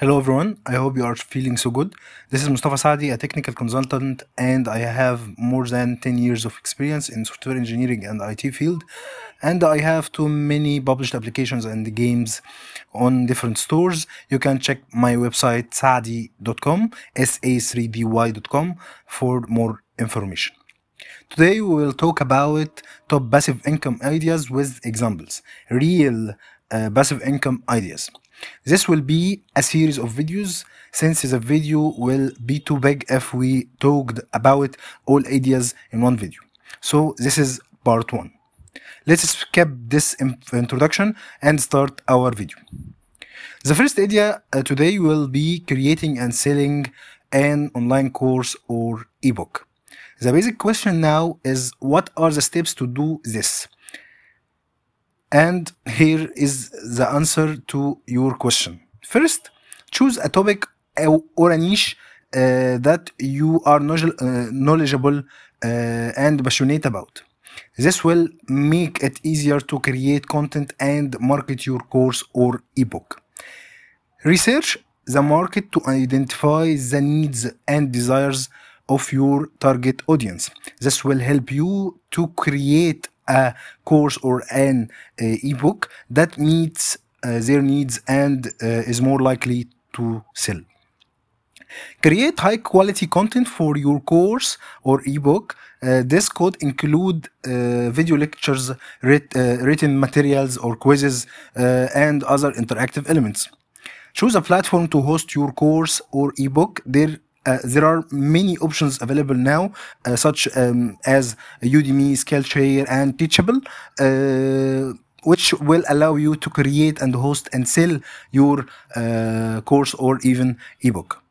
Hello everyone, I hope you are feeling so good. This is Mustafa Saadi, a technical consultant, and I have more than 10 years of experience in software engineering and IT field. And I have too many published applications and games on different stores. You can check my website saadi.com, sa3dy.com for more information. Today we will talk about top passive income ideas with examples, real uh, passive income ideas. This will be a series of videos since the video will be too big if we talked about all ideas in one video. So this is part one. Let's skip this introduction and start our video. The first idea uh, today will be creating and selling an online course or ebook. The basic question now is what are the steps to do this? And here is the answer to your question. First, choose a topic or a niche uh, that you are uh, knowledgeable uh, and passionate about. This will make it easier to create content and market your course or ebook. Research the market to identify the needs and desires of your target audience. This will help you to create a course or an uh, ebook that meets uh, their needs and uh, is more likely to sell. Create high quality content for your course or ebook. Uh, this could include uh, video lectures, writ- uh, written materials, or quizzes, and other interactive elements. Choose a platform to host your course or ebook. There, there are many options available now, uh, such um, as Udemy, Skillshare, and Teachable, uh, which will allow you to create and host and sell your uh, course or even ebook.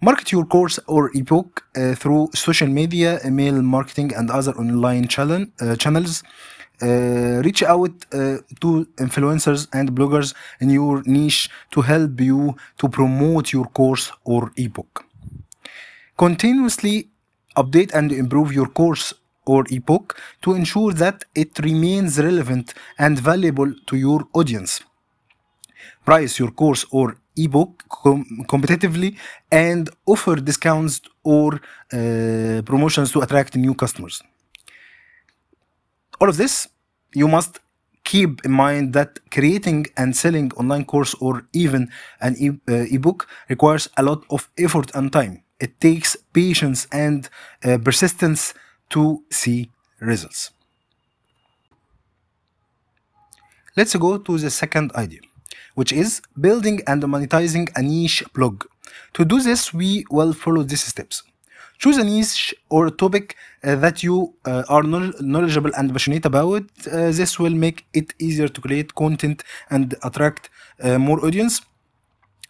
Market your course or ebook uh, through social media, email marketing, and other online channel, uh, channels. Uh, reach out uh, to influencers and bloggers in your niche to help you to promote your course or ebook. Continuously update and improve your course or ebook to ensure that it remains relevant and valuable to your audience. Price your course or ebook com- competitively and offer discounts or uh, promotions to attract new customers. All of this you must keep in mind that creating and selling online course or even an e- uh, ebook requires a lot of effort and time it takes patience and uh, persistence to see results Let's go to the second idea, which is building and monetizing a niche blog. To do this, we will follow these steps. Choose a niche or topic uh, that you uh, are knowledgeable and passionate about. Uh, this will make it easier to create content and attract uh, more audience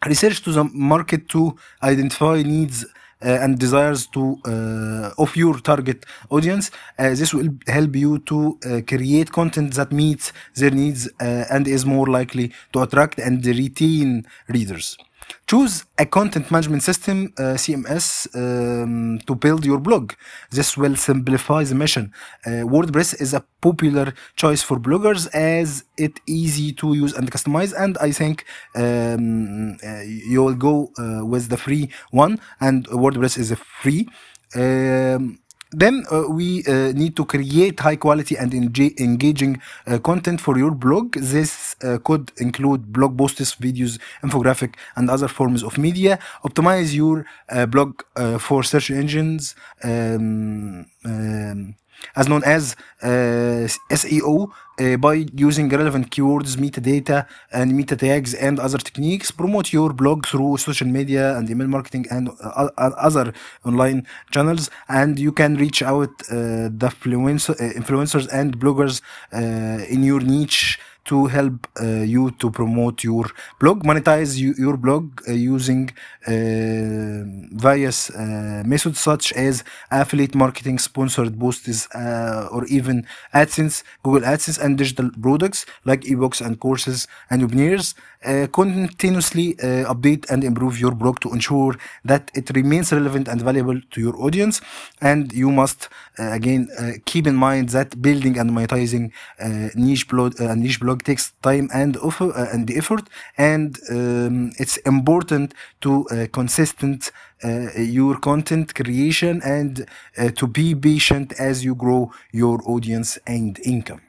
research to the market to identify needs and desires to uh, of your target audience uh, this will help you to uh, create content that meets their needs uh, and is more likely to attract and retain readers choose a content management system uh, cms um, to build your blog. This will simplify the mission. Uh, wordpress is a popular choice for bloggers as it easy to use and customize and i think um, uh, you will go uh, with the free one and wordpress is a free. Um, then uh, we uh, need to create high quality and enga- engaging uh, content for your blog. This uh, could include blog posts videos infographic and other forms of media. Optimize your uh, blog uh, for search engines um, um, as known as uh, SEO uh, by using relevant keywords, metadata, and meta tags and other techniques. Promote your blog through social media and email marketing and uh, other online channels. And you can reach out the influencer, influencers and bloggers in your niche to help uh, you to promote your blog monetize you, your blog uh, using uh, various uh, methods such as affiliate marketing sponsored posts uh, or even adsense google adsense and digital products like ebooks and courses and webinars uh, continuously uh, update and improve your blog to ensure that it remains relevant and valuable to your audience. And you must uh, again uh, keep in mind that building and monetizing uh, niche blog niche blog takes time and uh, and effort. And um, it's important to consistent your content creation and to be patient as you grow your audience and income.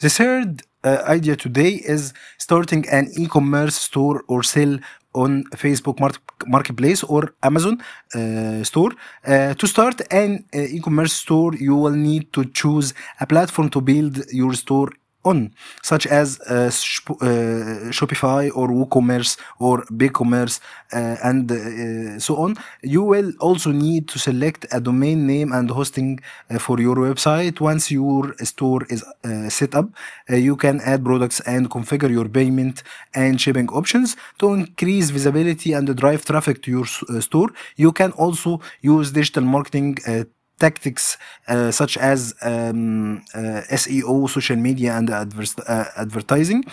The third uh, idea today is starting an e-commerce store or sell on Facebook Mar- Marketplace or Amazon uh, store. Uh, to start an uh, e-commerce store, you will need to choose a platform to build your store on, such as uh, uh, Shopify or WooCommerce or BigCommerce uh, and uh, so on. You will also need to select a domain name and hosting uh, for your website. Once your store is set up, you can add products and configure your payment and shipping options to increase visibility and drive traffic to your store. You can also use digital marketing tactics uh, such as um, uh, SEO, social media, and advers- uh, advertising.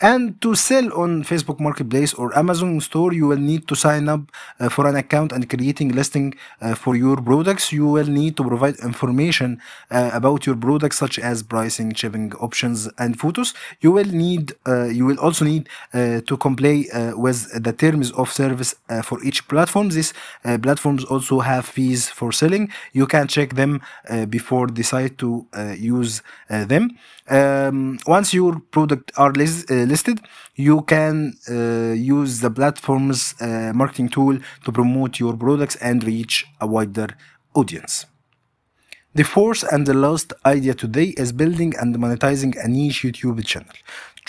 And to sell on Facebook Marketplace or Amazon store, you will need to sign up uh, for an account and creating listing uh, for your products. You will need to provide information uh, about your products such as pricing, shipping options, and photos. You will need, uh, you will also need uh, to comply uh, with the terms of service for each platform. These platforms also have fees for selling. You can check them before decide to use them. Um, once your product are listed listed, you can uh, use the platform's uh, marketing tool to promote your products and reach a wider audience. The fourth and the last idea today is building and monetizing a niche YouTube channel.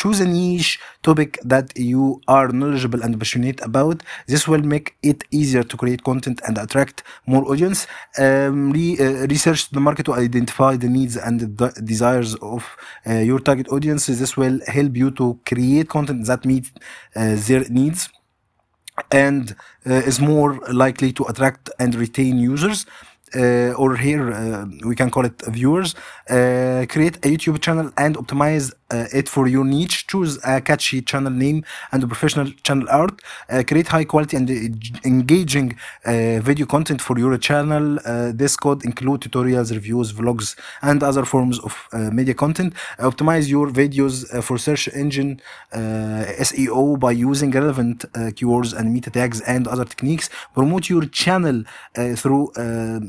Choose a niche topic that you are knowledgeable and passionate about. This will make it easier to create content and attract more audience. Um, re- uh, research the market to identify the needs and the de- desires of uh, your target audience. This will help you to create content that meets uh, their needs and uh, is more likely to attract and retain users. Uh, or here uh, we can call it viewers. Uh, create a YouTube channel and optimize it for your niche. Choose a catchy channel name and professional channel art. Uh, create high quality and uh, engaging uh, video content for your channel. Uh, this could include tutorials, reviews, vlogs, and other forms of uh, media content. optimize your videos uh, for search engine uh, SEO by using relevant uh, keywords and meta tags and other techniques. Promote your channel uh, through uh,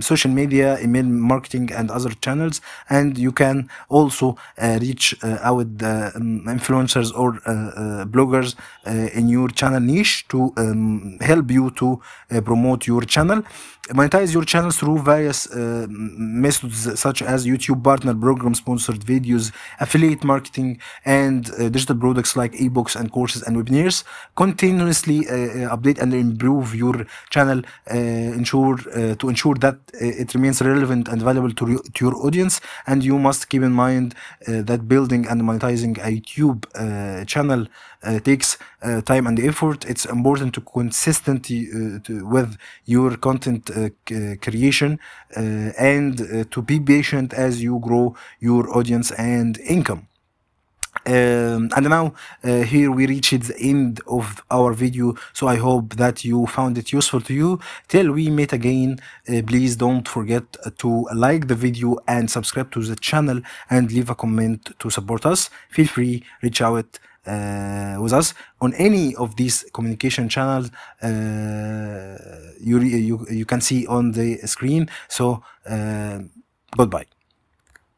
social media, email marketing, and other channels. And you can also uh, reach uh, out the um, influencers or uh, uh, bloggers in your channel niche to um, help you to promote your channel. Monetize your channel through various uh, methods such as YouTube partner program, sponsored videos, affiliate marketing, and uh, digital products like ebooks and courses and webinars. Continuously uh, update and improve your channel, ensure to ensure that it remains relevant and valuable to, your- to your audience. And you must keep in mind that building and monetizing a YouTube uh, channel uh, takes uh, time and effort. It's important to consistently uh, to, with your content uh, creation and to be patient as you grow your audience and income. Um, and now uh, here we reached the end of our video so i hope that you found it useful to you. Till we meet again uh, please don't forget to like the video and subscribe to the channel and leave a comment to support us. Feel free reach out uh, with us on any of these communication channels uh, you, you you can see on the screen. So uh, goodbye